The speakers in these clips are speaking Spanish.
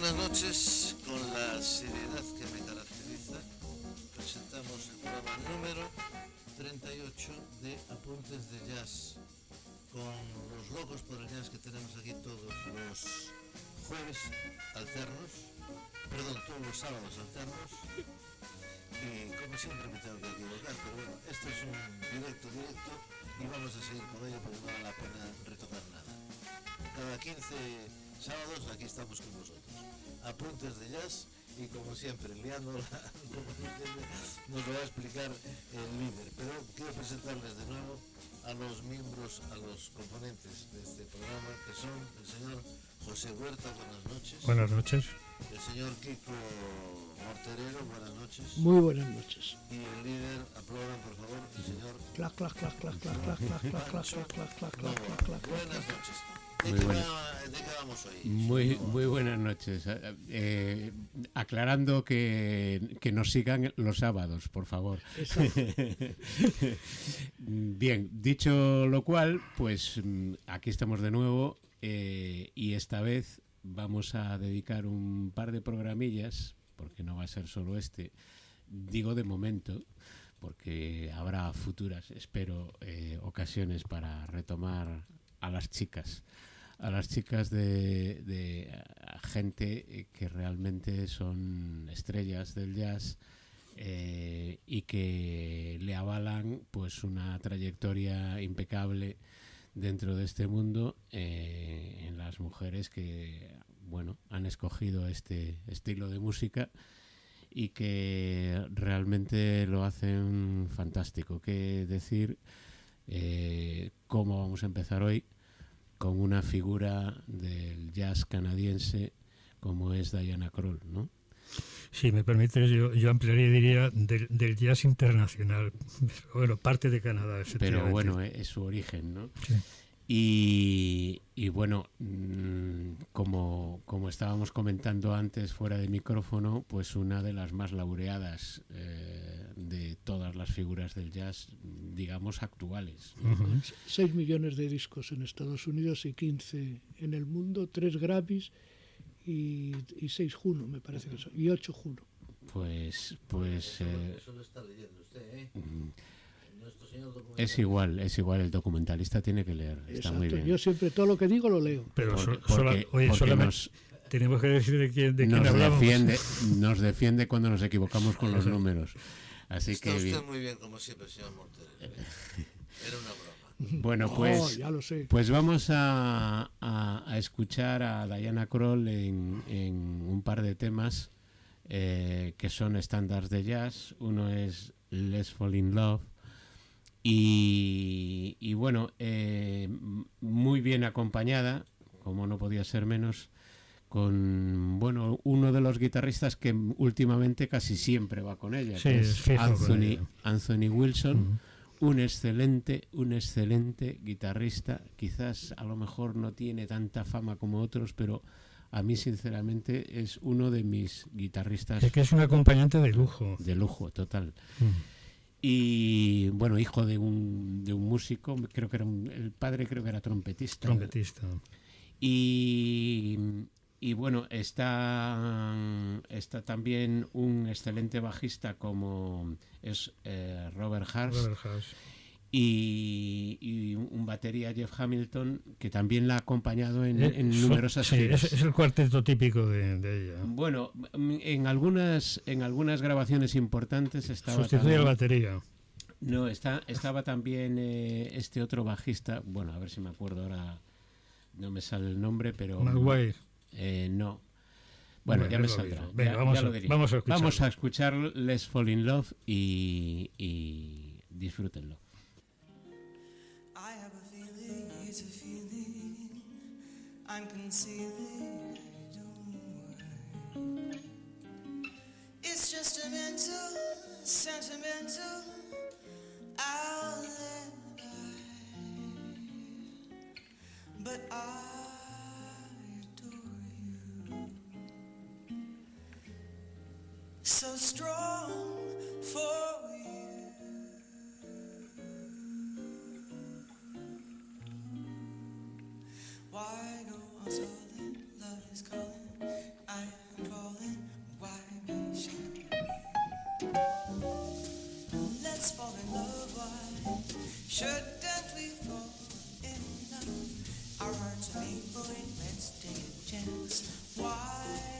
buenas noches. Con la seriedad que me caracteriza, presentamos el programa número 38 de Apuntes de Jazz, con los locos por el jazz que tenemos aquí todos los jueves alternos, perdón, todos los sábados alternos. Y como siempre me tengo que equivocar, pero bueno, esto es un directo directo y vamos a seguir con ello porque no vale la pena retocar nada. Cada 15 sábados aquí estamos con vosotros. Apuntes de jazz y como siempre, liándola, como entiende, nos lo va a explicar el líder. Pero quiero presentarles de nuevo a los miembros, a los componentes de este programa, que son el señor José Huerta, buenas noches. Buenas noches. El señor Kiko Morterero, buenas noches. Muy buenas noches. Y el líder, aplaudan por favor, el señor Clac, clac, clac, clac, clac, clac, clac, clac, clac, clac, clac, clac, clac, Novoa. clac, clac, Buenas clac. noches. ¿De Muy qué, buenas. va- de qué vamos hoy? Muy, buenas noches. Eh, eh, aclarando que, que nos sigan los sábados, por favor. Bien, dicho lo cual, pues mm, aquí estamos de nuevo eh, y esta vez vamos a dedicar un par de programillas, porque no va a ser solo este, digo de momento, porque habrá futuras, espero, eh, ocasiones para retomar a las chicas a las chicas de, gente eh, que realmente son estrellas del jazz eh, y que le avalan pues una trayectoria impecable dentro de este mundo eh, en las mujeres que bueno han escogido este estilo de música y que realmente lo hacen fantástico. ¿Qué decir? ¿Cómo vamos a empezar hoy? Con una figura del jazz canadiense como es Diana Kroll, ¿no? Si me permites, yo, yo ampliaría y diría del, del jazz internacional. Bueno, parte de Canadá, Pero bueno, eh, es su origen, ¿no? Sí. Y, y bueno, mm, como, como estábamos comentando antes fuera de micrófono, pues una de las más laureadas eh, de todas las figuras del jazz, digamos, actuales. ¿no? Ujú. 6 millones de discos en Estados Unidos y 15 en el mundo, 3 Grammys y, y 6 Juno, me parece que son, y 8 Juno. Pues, pues eh, Eso lo está leyendo usted, ¿eh? Es igual, es igual, el documentalista tiene que leer, está muy bien. yo siempre todo lo que digo lo leo. Pero Por- so- porque, sola- oye, porque solamente nos, tenemos que decir de quién, de quién nos hablamos. defiende, nos defiende cuando nos equivocamos con los números. Así Está que usted bien. muy bien, como siempre, señor Mortero. Era una broma. Bueno, Oh, pues, ya lo sé. pues vamos a, a- a escuchar a Diana Kroll en, en un par de temas eh, que son estándares de jazz. Uno es Let's Fall in Love. Y, y bueno, eh, muy bien acompañada, como no podía ser menos, con bueno uno de los guitarristas que últimamente casi siempre va con ella, Sí, que es Anthony. Anthony Wilson Ujú. un excelente, un excelente guitarrista. Quizás a lo mejor no tiene tanta fama como otros, pero a mí sinceramente es uno de mis guitarristas Es que es un acompañante de lujo. de lujo total. Mm. Y bueno, hijo de un, de un músico, creo que era un- el padre creo que era trompetista. Trompetista. Y, y bueno, está, está también un excelente bajista como es eh, Robert Hars Robert House. Y, y un batería Jeff Hamilton que también la ha acompañado en, Eh, en son- numerosas sí, es, es el cuarteto típico de, de ella. Bueno, en algunas en algunas grabaciones importantes estaba Sustituye también- batería. no está estaba también eh, este otro bajista, bueno a ver si me acuerdo ahora no me sale el nombre, pero Maguire. eh, no. Bueno, Bueno, ya me saldrá. mismo. Venga, ya- vamos ya a- vamos a escucharlo. Vamos a escuchar Let's Fall in Love y, y disfrútenlo. I'm concealing. Don't worry. It's just a mental, sentimental alibi. But I adore you. So strong for Why go on stalling? Love is calling. I am calling. Why be shy? Let's fall in love. Why shouldn't we fall in love? Our hearts are made for it. Let's take a chance. Why?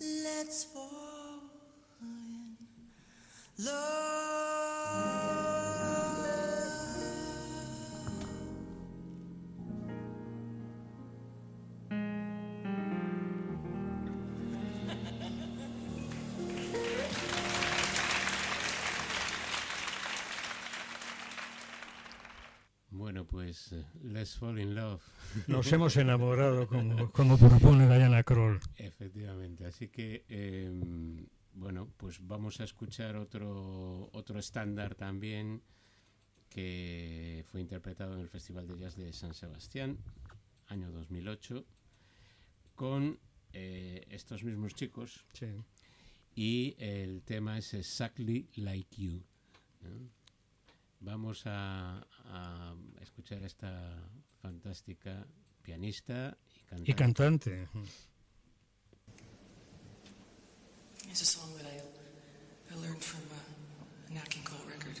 Let's fall in love. Bueno, pues eh, Let's Fall in Love Nos hemos enamorado, como, como propone Diana Kroll. Efectivamente, así que em, bueno, pues vamos a escuchar otro, otro estándar también que fue interpretado en el Festival de Jazz de San Sebastián, año 2008, con eh, estos mismos chicos Sí. y el tema es Exactly Like You. ¿no? Vamos a, a escuchar a esta fantástica pianista y cantante. Y cantante. It's a song that I, I learned from uh, a Nat King Cole record.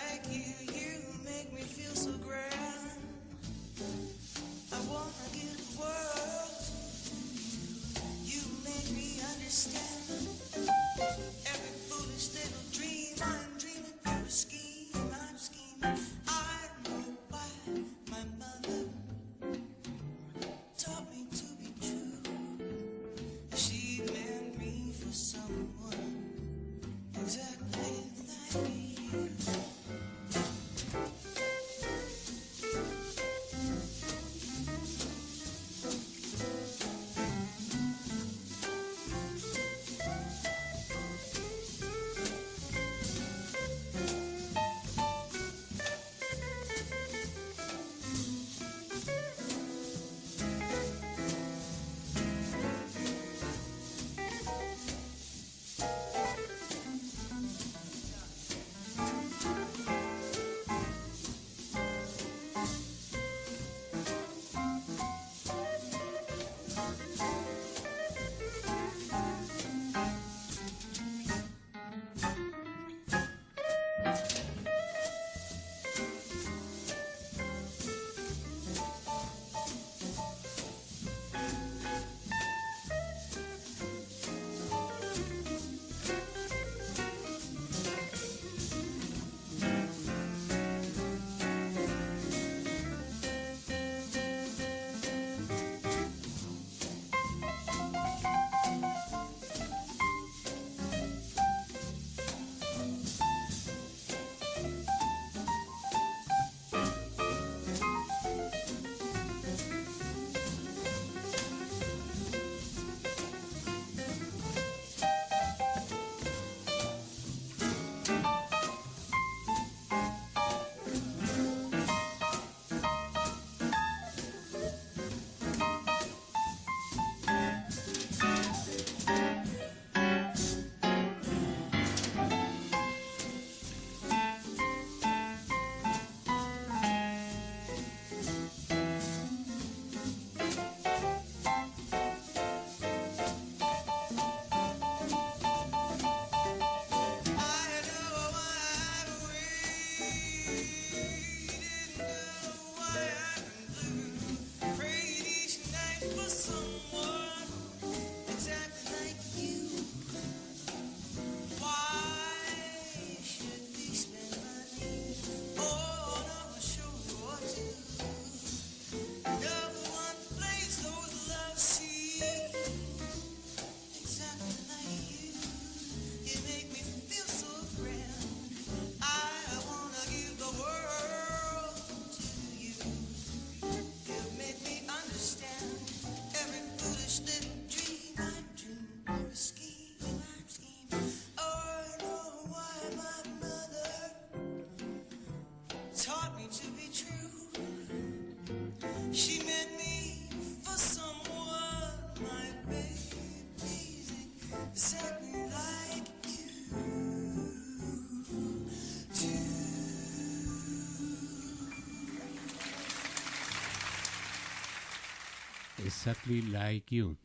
Exactly Like You.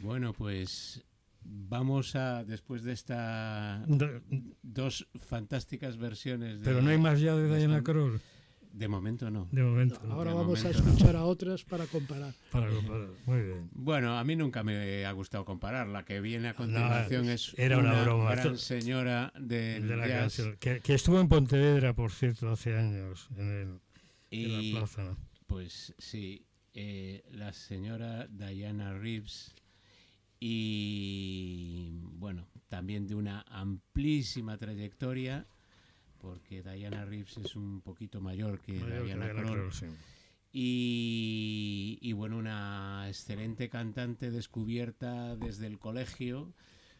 Bueno, pues vamos a, después de estas dos fantásticas versiones de... Pero no hay más ya de, Diana Kroll. De momento no. De momento. No, ahora vamos a escuchar a otras para comparar. Para comparar. Muy bien. Bueno, a mí nunca me ha gustado comparar. La que viene a continuación es era una, gran señora de la jazz. Canción, que, estuvo en Pontevedra, por cierto, hace años en, el, en la plaza. Pues sí eh, la señora Diana Reeves y bueno, también de una amplísima trayectoria, porque Diana Reeves es un poquito mayor que Mayor que Diana Kroll, sí. y, y, bueno, una excelente cantante descubierta desde el colegio.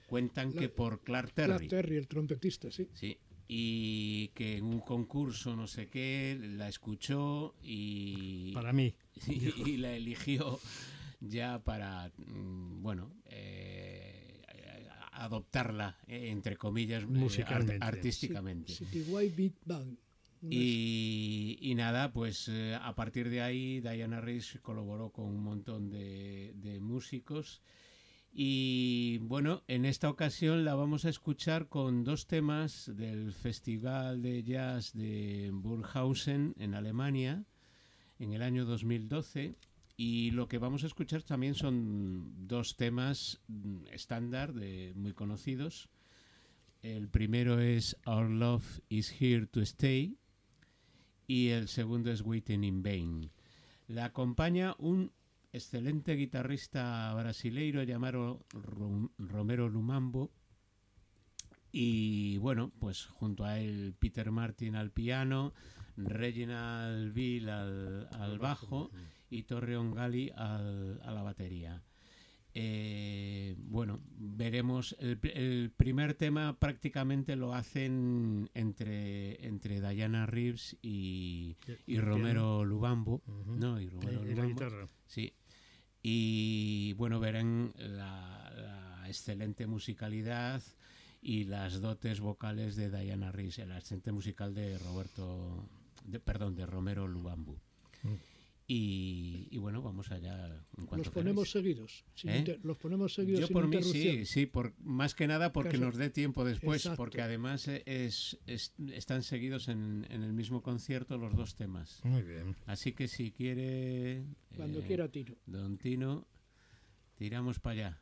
Cuentan La- que por Clark Clark Terry. Terry, el trompetista, sí. Sí, y que en un concurso no sé qué la escuchó y, Para mí. y, y la eligió ya para, mm, bueno, eh, adoptarla, eh, entre comillas, eh, art- Musicalmente. artísticamente. City White Beat Band. Y, y nada, pues eh, a partir de ahí Diana Reeves colaboró con un montón de, de músicos. Y bueno, en esta ocasión la vamos a escuchar con dos temas del Festival de Jazz de Burghausen en Alemania en el año 2012. Y lo que vamos a escuchar también son dos temas mm, estándar, muy conocidos. El primero es Our Love is Here to Stay y el segundo es Waiting in Vain. La acompaña un excelente guitarrista brasileiro llamado Rom- Romero Lumambo y bueno, pues junto a él Peter Martin al piano, Reginald Bill al, al bajo y Torreon Gali al- a la batería. Eh, bueno, veremos. El, pr- el primer tema prácticamente lo hacen entre, entre Diana Reeves y, y Romero Lubambo. No, y Romero Y la Lubambo. guitarra. Sí. Y bueno, verán la, excelente musicalidad y las dotes vocales de Diana Reeves, el asistente musical de Roberto, de, perdón, de Romero Lubambo. Y, y bueno, vamos allá en cuanto Los ponemos queráis. seguidos. sin ¿Eh? inter- los ponemos seguidos Yo sin por mí interrupción. sí, sí, por, más que nada porque Caso- nos dé tiempo después, Exacto. porque además eh, es, es- están seguidos en, en el mismo concierto los dos temas. Muy bien. Así que si quiere, Cuando eh, quiera tiro. Don Tino, tiramos para allá.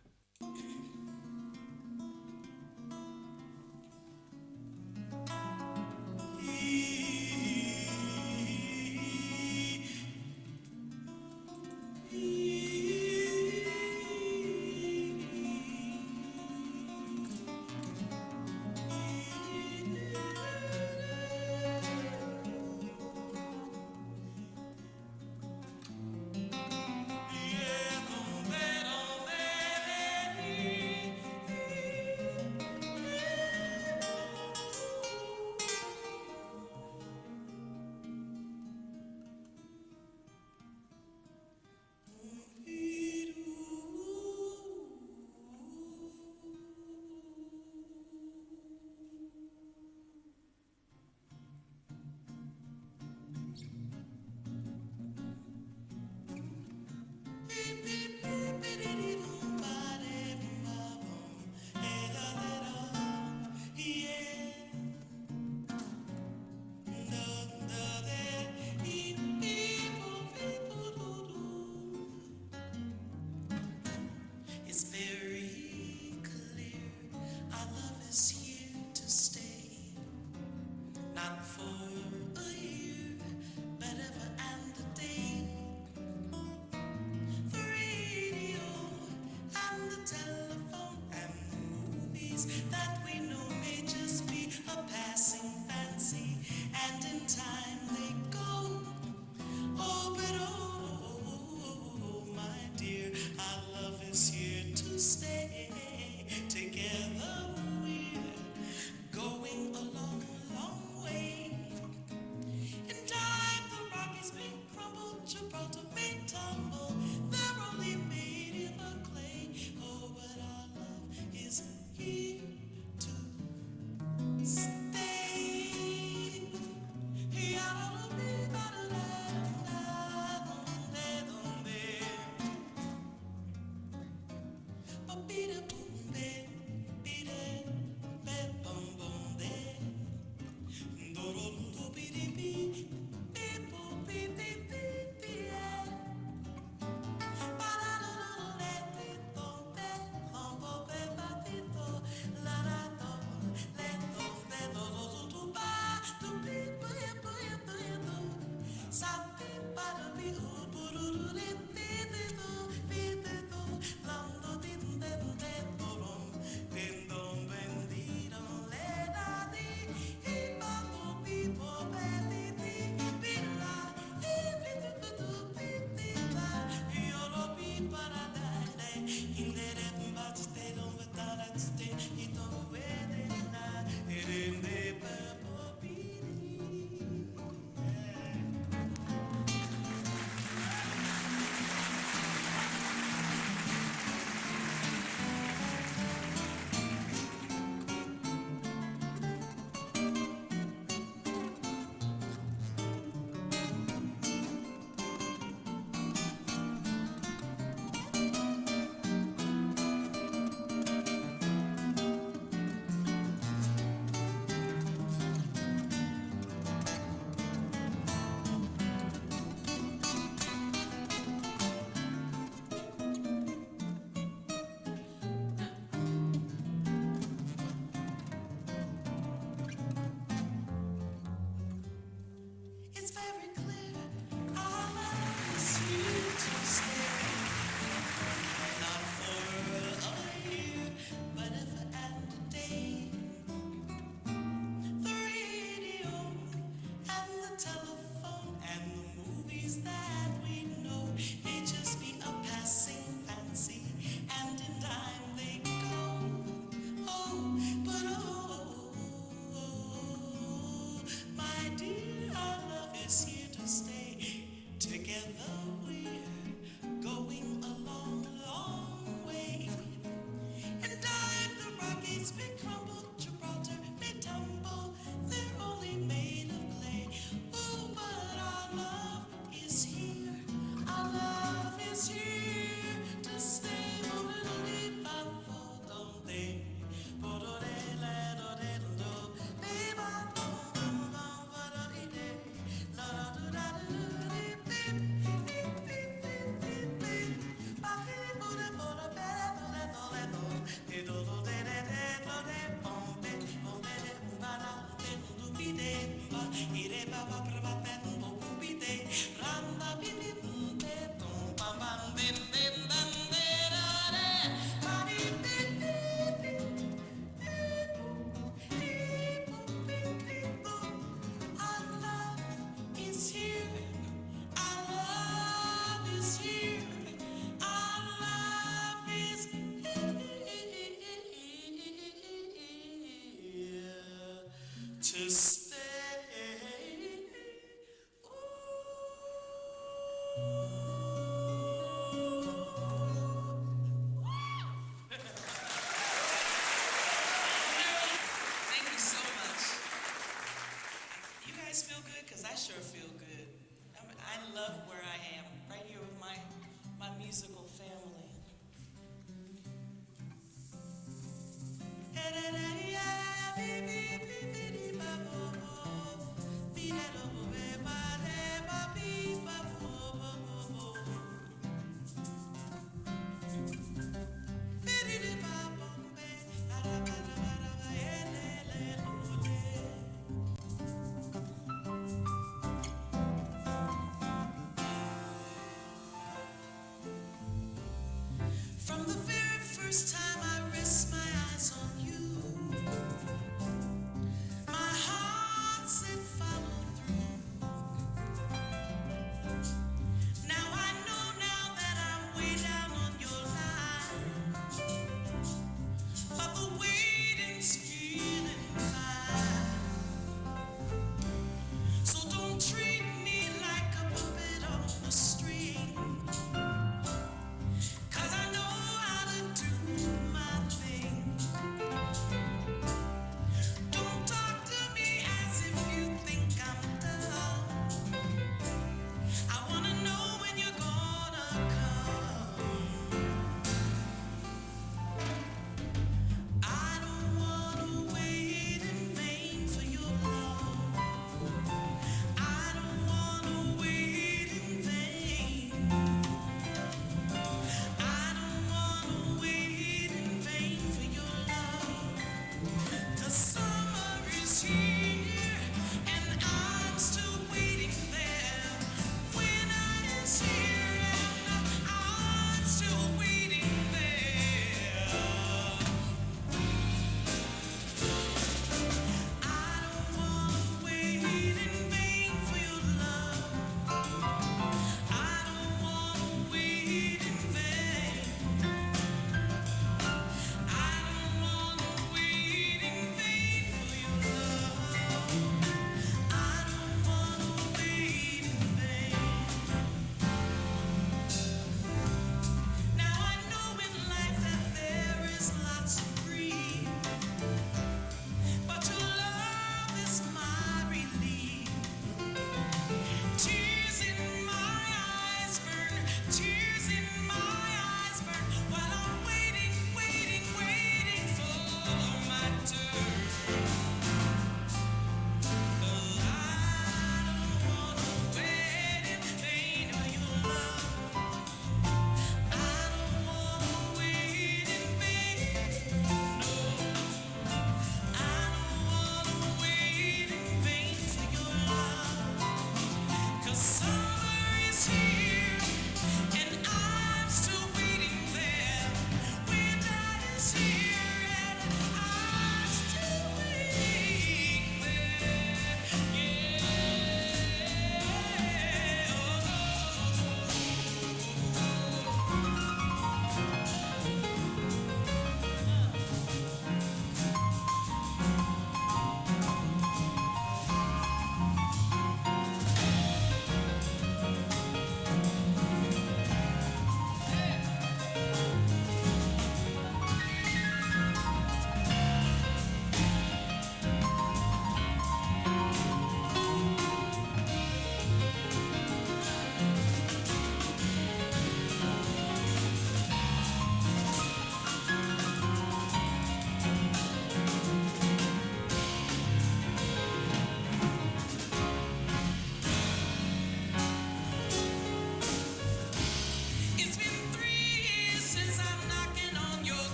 From the very first time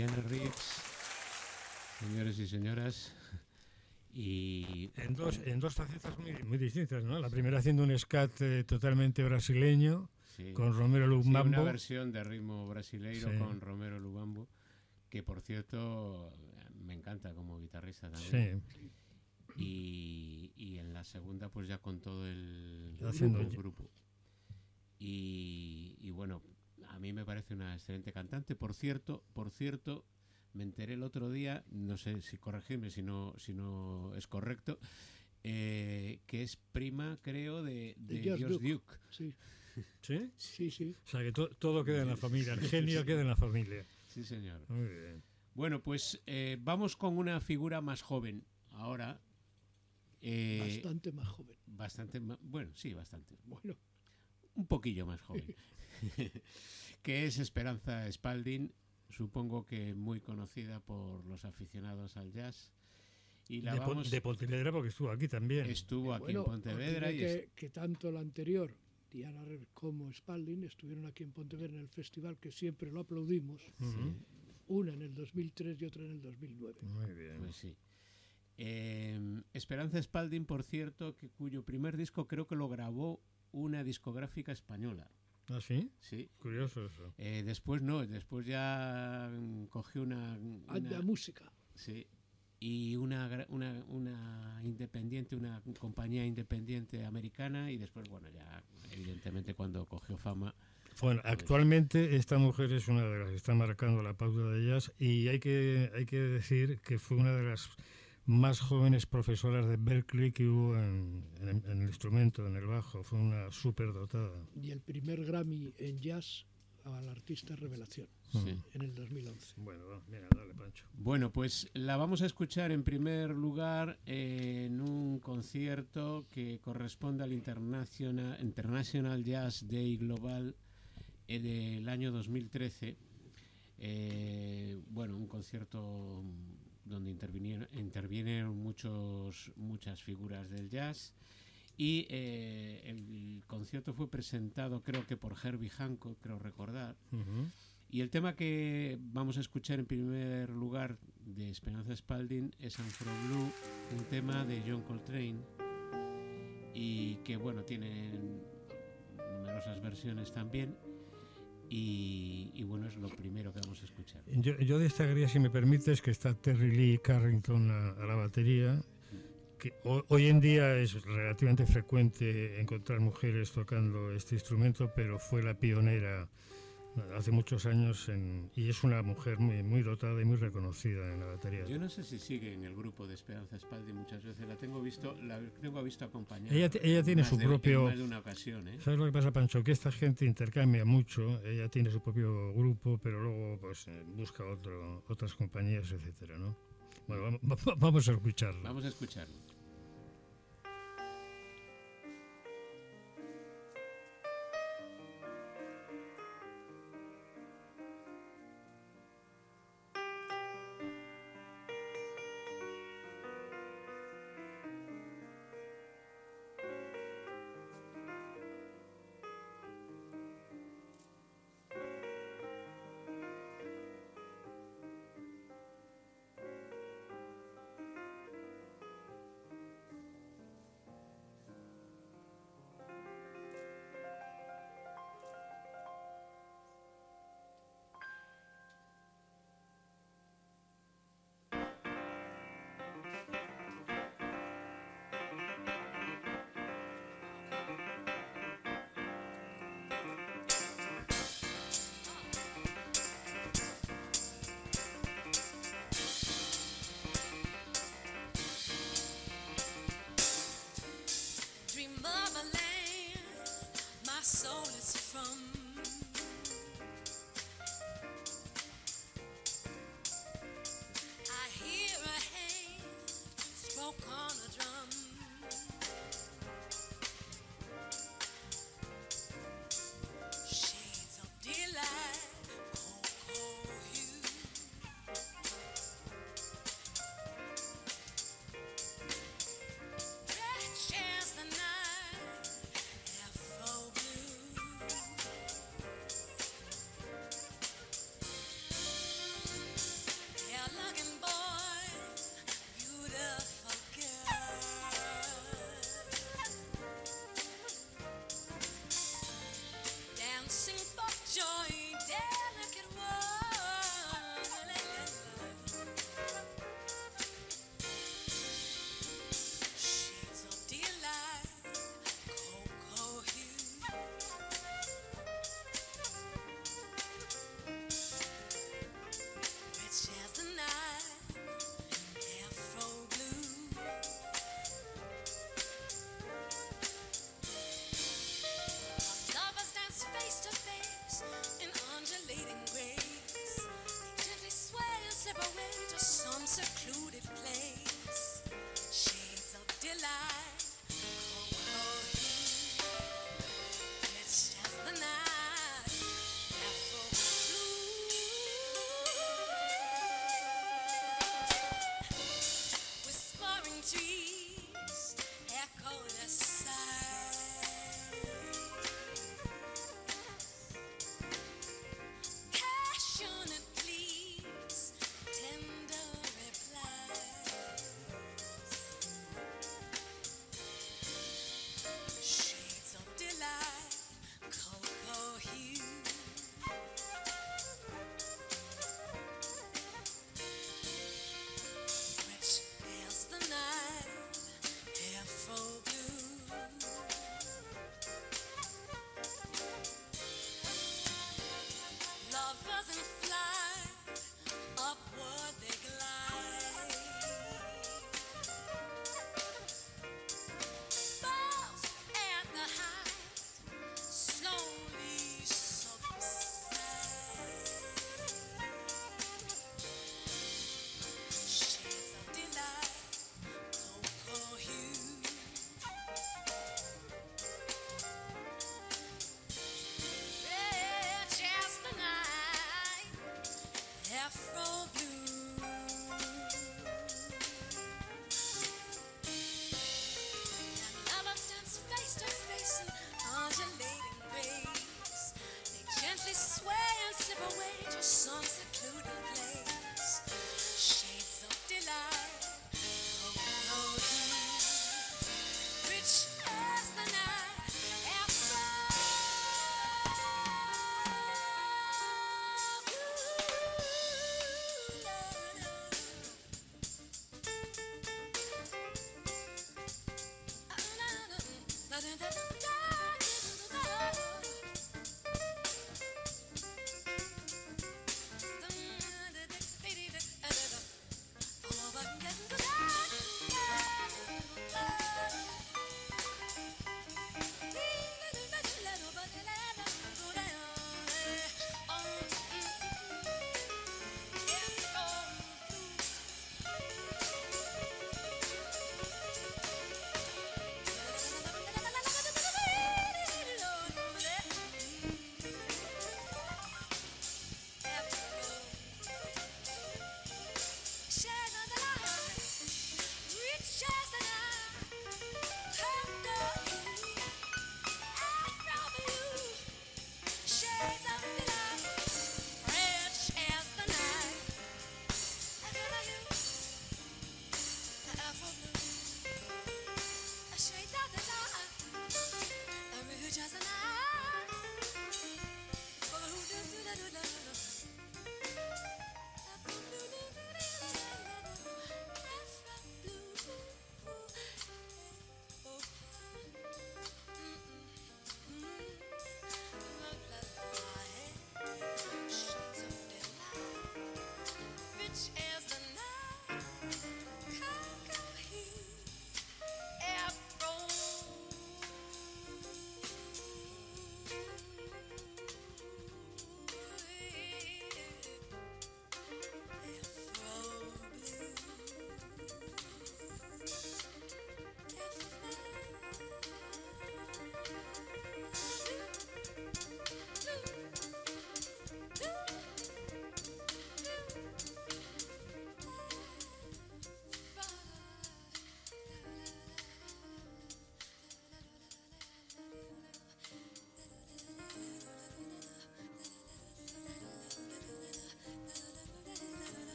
Diana Reeves, señores y señoras. Y En dos, en dos facetas muy, muy distintas, ¿no? La primera haciendo un scat eh, totalmente brasileño, sí, con Romero sí, una Lubambo. versión de ritmo brasileiro Sí. con Romero Lubambo, que por cierto me encanta como guitarrista también. Sí, Y, y en la segunda pues ya con todo el, Haciendo grupo. Y, y bueno, a mí me parece una excelente cantante. Por cierto, por cierto, me enteré el otro día, no sé si corregirme si no, si no es correcto, eh, que es prima, creo, de, de, De George Duke. Duke. Sí, ¿Sí? sí, sí. O sea que to- todo queda en la familia, el genio queda en la familia. Sí, señor. Muy bien. Bueno, pues eh, vamos con una figura más joven ahora. Eh, Bastante más joven. bastante ma- bueno, sí, bastante. Bueno, un poquillo más joven, que es Esperanza Spalding, supongo que muy conocida por los aficionados al jazz. Y la De, vamos, de Pontevedra porque estuvo aquí también. estuvo aquí bueno, en Pontevedra y es- que, tanto la anterior, Diana como Spalding, estuvieron aquí en Pontevedra en el festival que siempre lo aplaudimos. Una en el 2003 y otra en el 2009. Muy bien. pues sí. Eh, Esperanza Spalding, por cierto, que cuyo primer disco creo que lo grabó una discográfica española. ¿Ah, sí? Sí. Curioso eso. Eh, después no, después ya mm, cogió una, Anda una- música. Sí. Y una, una, una independiente, una compañía independiente americana y después, bueno, ya evidentemente cuando cogió fama, Bueno, actualmente esta mujer es una de las que está marcando la pauta de jazz y hay que, hay que decir que fue una de las más jóvenes profesoras de Berkeley que hubo en, en- en el instrumento, en el bajo. Fue una súper dotada. Y el primer Grammy en jazz al artista revelación sí. en el 2011. Bueno, va, mira, dale, Pancho. Bueno, pues la vamos a escuchar en primer lugar en un concierto que corresponde al International, International Jazz Day Global eh, del año 2013. Eh, bueno, un concierto donde intervinieron, intervinieron muchos, muchas figuras del jazz. Y eh, el concierto fue presentado, creo que por Herbie Hancock, creo recordar. Y el tema que vamos a escuchar en primer lugar de Esperanza Spalding es Afro Blue, un tema de John Coltrane y que bueno, tiene numerosas versiones también y, y, bueno, es lo primero que vamos a escuchar. Yo, yo destacaría, si me permites, que está Terry Lee Carrington a, la batería. Que ho- hoy en día es relativamente frecuente encontrar mujeres tocando este instrumento, pero fue la pionera hace muchos años en- y es una mujer muy, muy dotada y muy reconocida en la batería. Yo no sé si sigue en el grupo de Esperanza Spalding muchas veces, la tengo visto, la tengo visto acompañada. Ella ella tiene su de- propio- más de una ocasión, ¿eh? ¿Sabes lo que pasa, Pancho? Que esta gente intercambia mucho, ella tiene su propio grupo, pero luego pues eh, busca otro, otras compañías, etcétera, ¿no? Bueno, vamos, vamos a escucharlo. Vamos a escucharlo.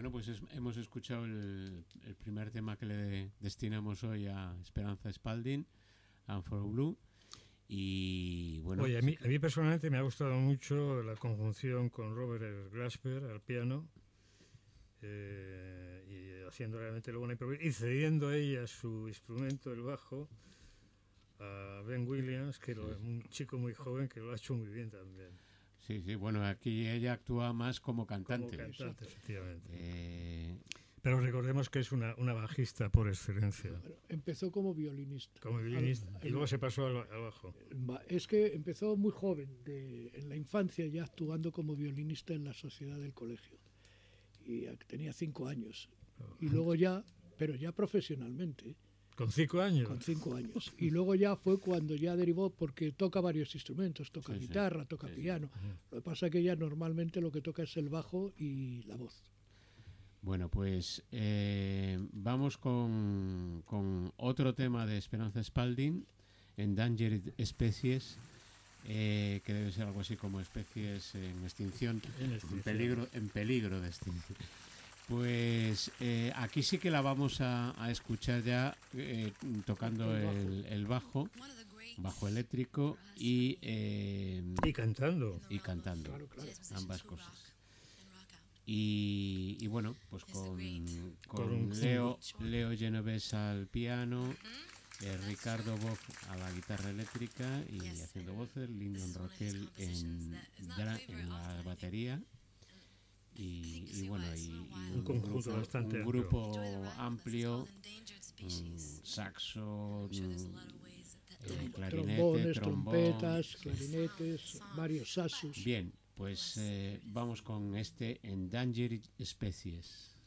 Bueno, pues es- hemos escuchado el, el primer tema que le destinamos hoy a Esperanza Spalding, Anforo Blue. Y bueno, Oye, a mí, a mí personalmente me ha gustado mucho la conjunción con Robert Glasper al piano eh, y haciendo realmente luego una improvisación y cediendo ella su instrumento, el bajo, a Ben Williams, que es un chico muy joven que lo ha hecho muy bien también. Sí, sí, bueno, aquí ella actúa más como Como cantante. cantante, efectivamente. Eh, Pero recordemos que es una, una bajista por excelencia, Bueno, empezó como violinista. como violinista, Al- y luego se pasó al, al bajo. Es que empezó muy joven, de- en la infancia ya actuando como violinista en la sociedad del colegio. Y tenía cinco años. Y luego ya, pero ya profesionalmente, Con cinco años. con cinco años. Y luego ya fue cuando ya derivó, porque toca varios instrumentos, toca Sí, sí. guitarra, toca Sí, sí. piano. Lo que pasa es que ella normalmente lo que toca es el bajo y la voz. Bueno, pues eh, vamos con, con otro tema de Esperanza Spalding, Endangered Species, eh, que debe ser algo así como especies en extinción, En en extinción. peligro, en peligro de extinción. Pues eh, aquí sí que la vamos a, a escuchar ya eh, tocando el, el bajo, bajo eléctrico y, eh, Y cantando. y cantando, Claro, claro. ambas cosas. Y, y bueno, pues con, con Leo, Leo Genovés al piano, eh, Ricardo Bock a la guitarra eléctrica y haciendo voces, Lyndon Roquel en la batería. Y, y bueno, y, y Un conjunto bastante un amplio. grupo amplio, mm, saxo, mm, eh, Trombones, clarinete, trombón. trompetas, clarinetes, varios sasus. Bien, pues eh, vamos con este Endangered Species.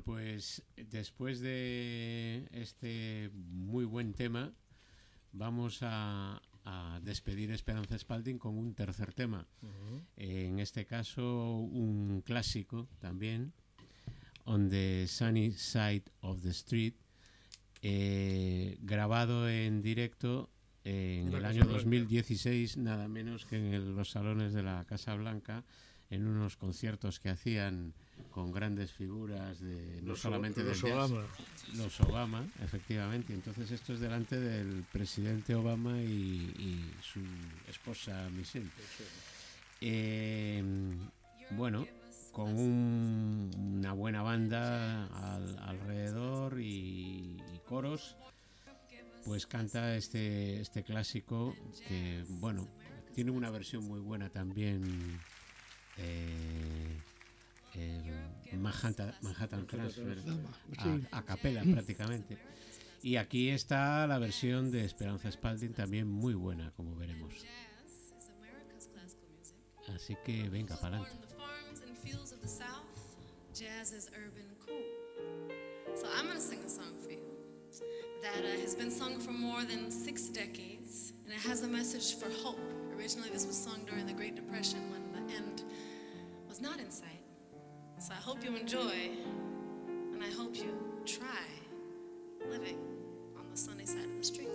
Bueno, pues después de este muy buen tema, vamos a, a despedir Esperanza Spalding con un tercer tema. En este caso, un clásico también, On the Sunny Side of the Street, eh, grabado en directo en el año Blanca. 2016, nada menos que en el- los salones de la Casa Blanca, en unos conciertos que hacían con grandes figuras de no Los solamente los del jazz, Obama. los Obama, efectivamente. Entonces esto es delante del presidente Obama y, y su esposa Michelle. Eh, bueno, con un- una buena banda al- alrededor y, y coros, pues canta este, este clásico que, bueno, tiene una versión muy buena también. Eh, el Manhattan, Manhattan Transfer Sí. a, a capela prácticamente. Y aquí está la versión de Esperanza Spalding también muy buena, como veremos. Así que venga, para adelante. jazz is urban cool. So I'm going to sing a song for you that uh, has been sung for more than six decades, and it has a message for hope. Originally, this was sung during the Great Depression when the end was not in sight. So I hope you enjoy, and I hope you try living on the sunny side of the street.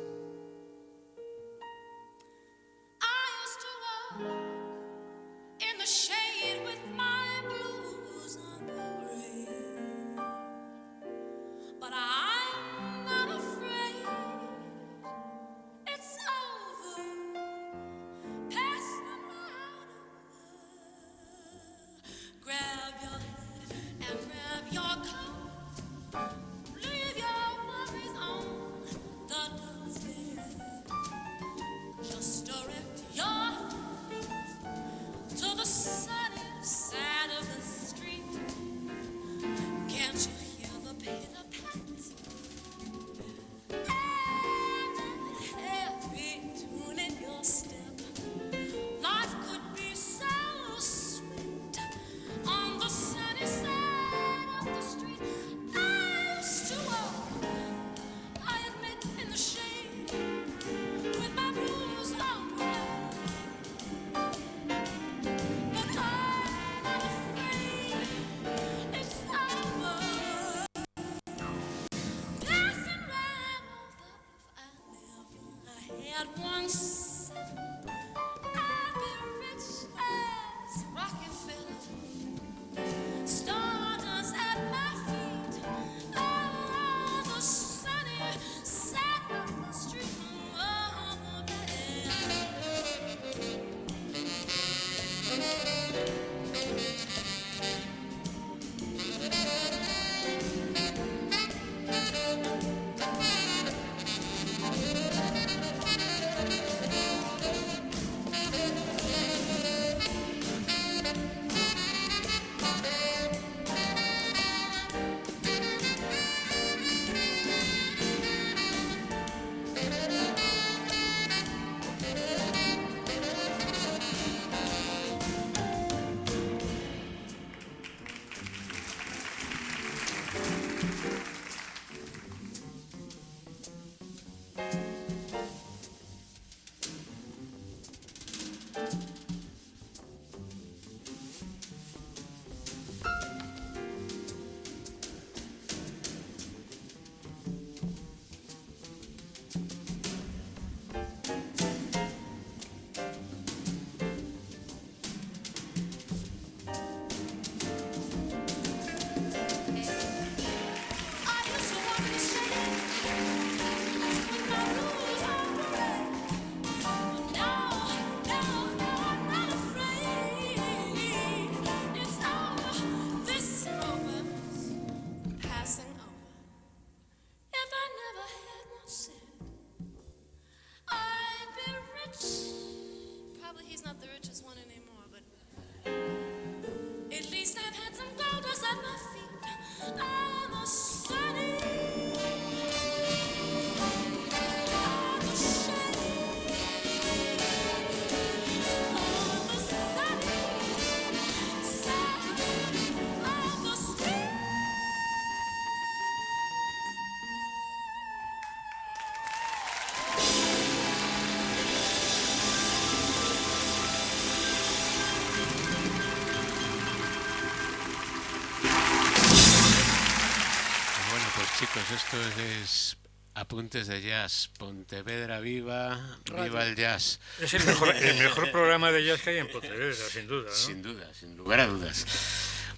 Apuntes de Jazz. Pontevedra viva, viva el jazz. Es el mejor, el mejor programa de jazz que hay en Pontevedra, sin duda. ¿no? Sin duda, sin lugar a dudas.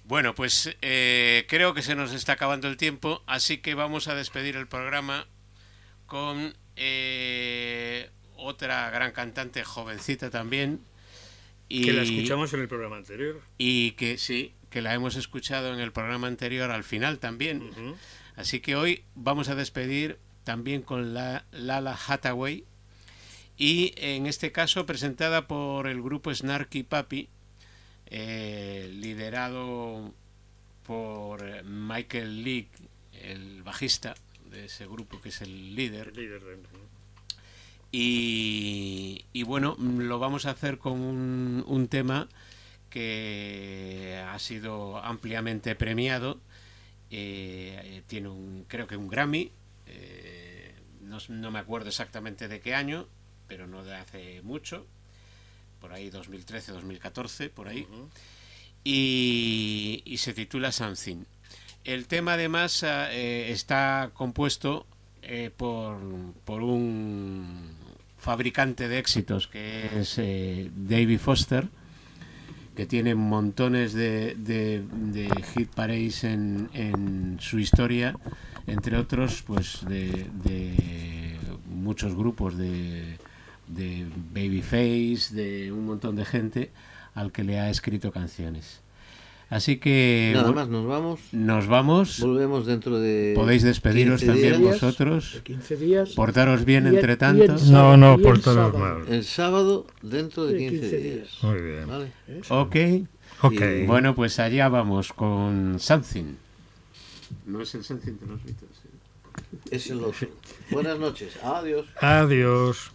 Bueno, pues eh, creo que se nos está acabando el tiempo, así que vamos a despedir el programa con eh, otra gran cantante jovencita también. Y, Que la escuchamos en el programa anterior. y que sí, que la hemos escuchado en el programa anterior al final también. Así que hoy vamos a despedir también con la Lala Hathaway y en este caso presentada por el grupo Snarky Papi, eh, liderado por Michael Leake, el bajista de ese grupo que es el líder. El líder de- Y, y bueno, lo vamos a hacer con un, un tema que ha sido ampliamente premiado. Eh, tiene un, creo que un Grammy. eh, no, no me acuerdo exactamente de qué año, pero no de hace mucho. Por ahí 2013, 2014, por ahí. Y, y se titula Something. El tema además eh, está compuesto eh, por, por un fabricante de éxitos que es eh, David Foster, que tiene montones de, de, de hit parades en, en su historia, entre otros pues de, de muchos grupos de, de Babyface, de un montón de gente al que le ha escrito canciones. Así que Nada más, nos vamos. nos vamos. Volvemos dentro de. Podéis despediros 15 también días. vosotros. De 15 días. Portaros bien el- entre tanto. No, no, portaros sábado. mal. El sábado dentro de De 15, 15 días. días. Muy bien. ¿Vale? Ok. Ok. Y- Bueno, pues allá vamos con Something. No es el Something de los Beatles. ¿eh? Es el otro. Buenas noches. Adiós. Adiós.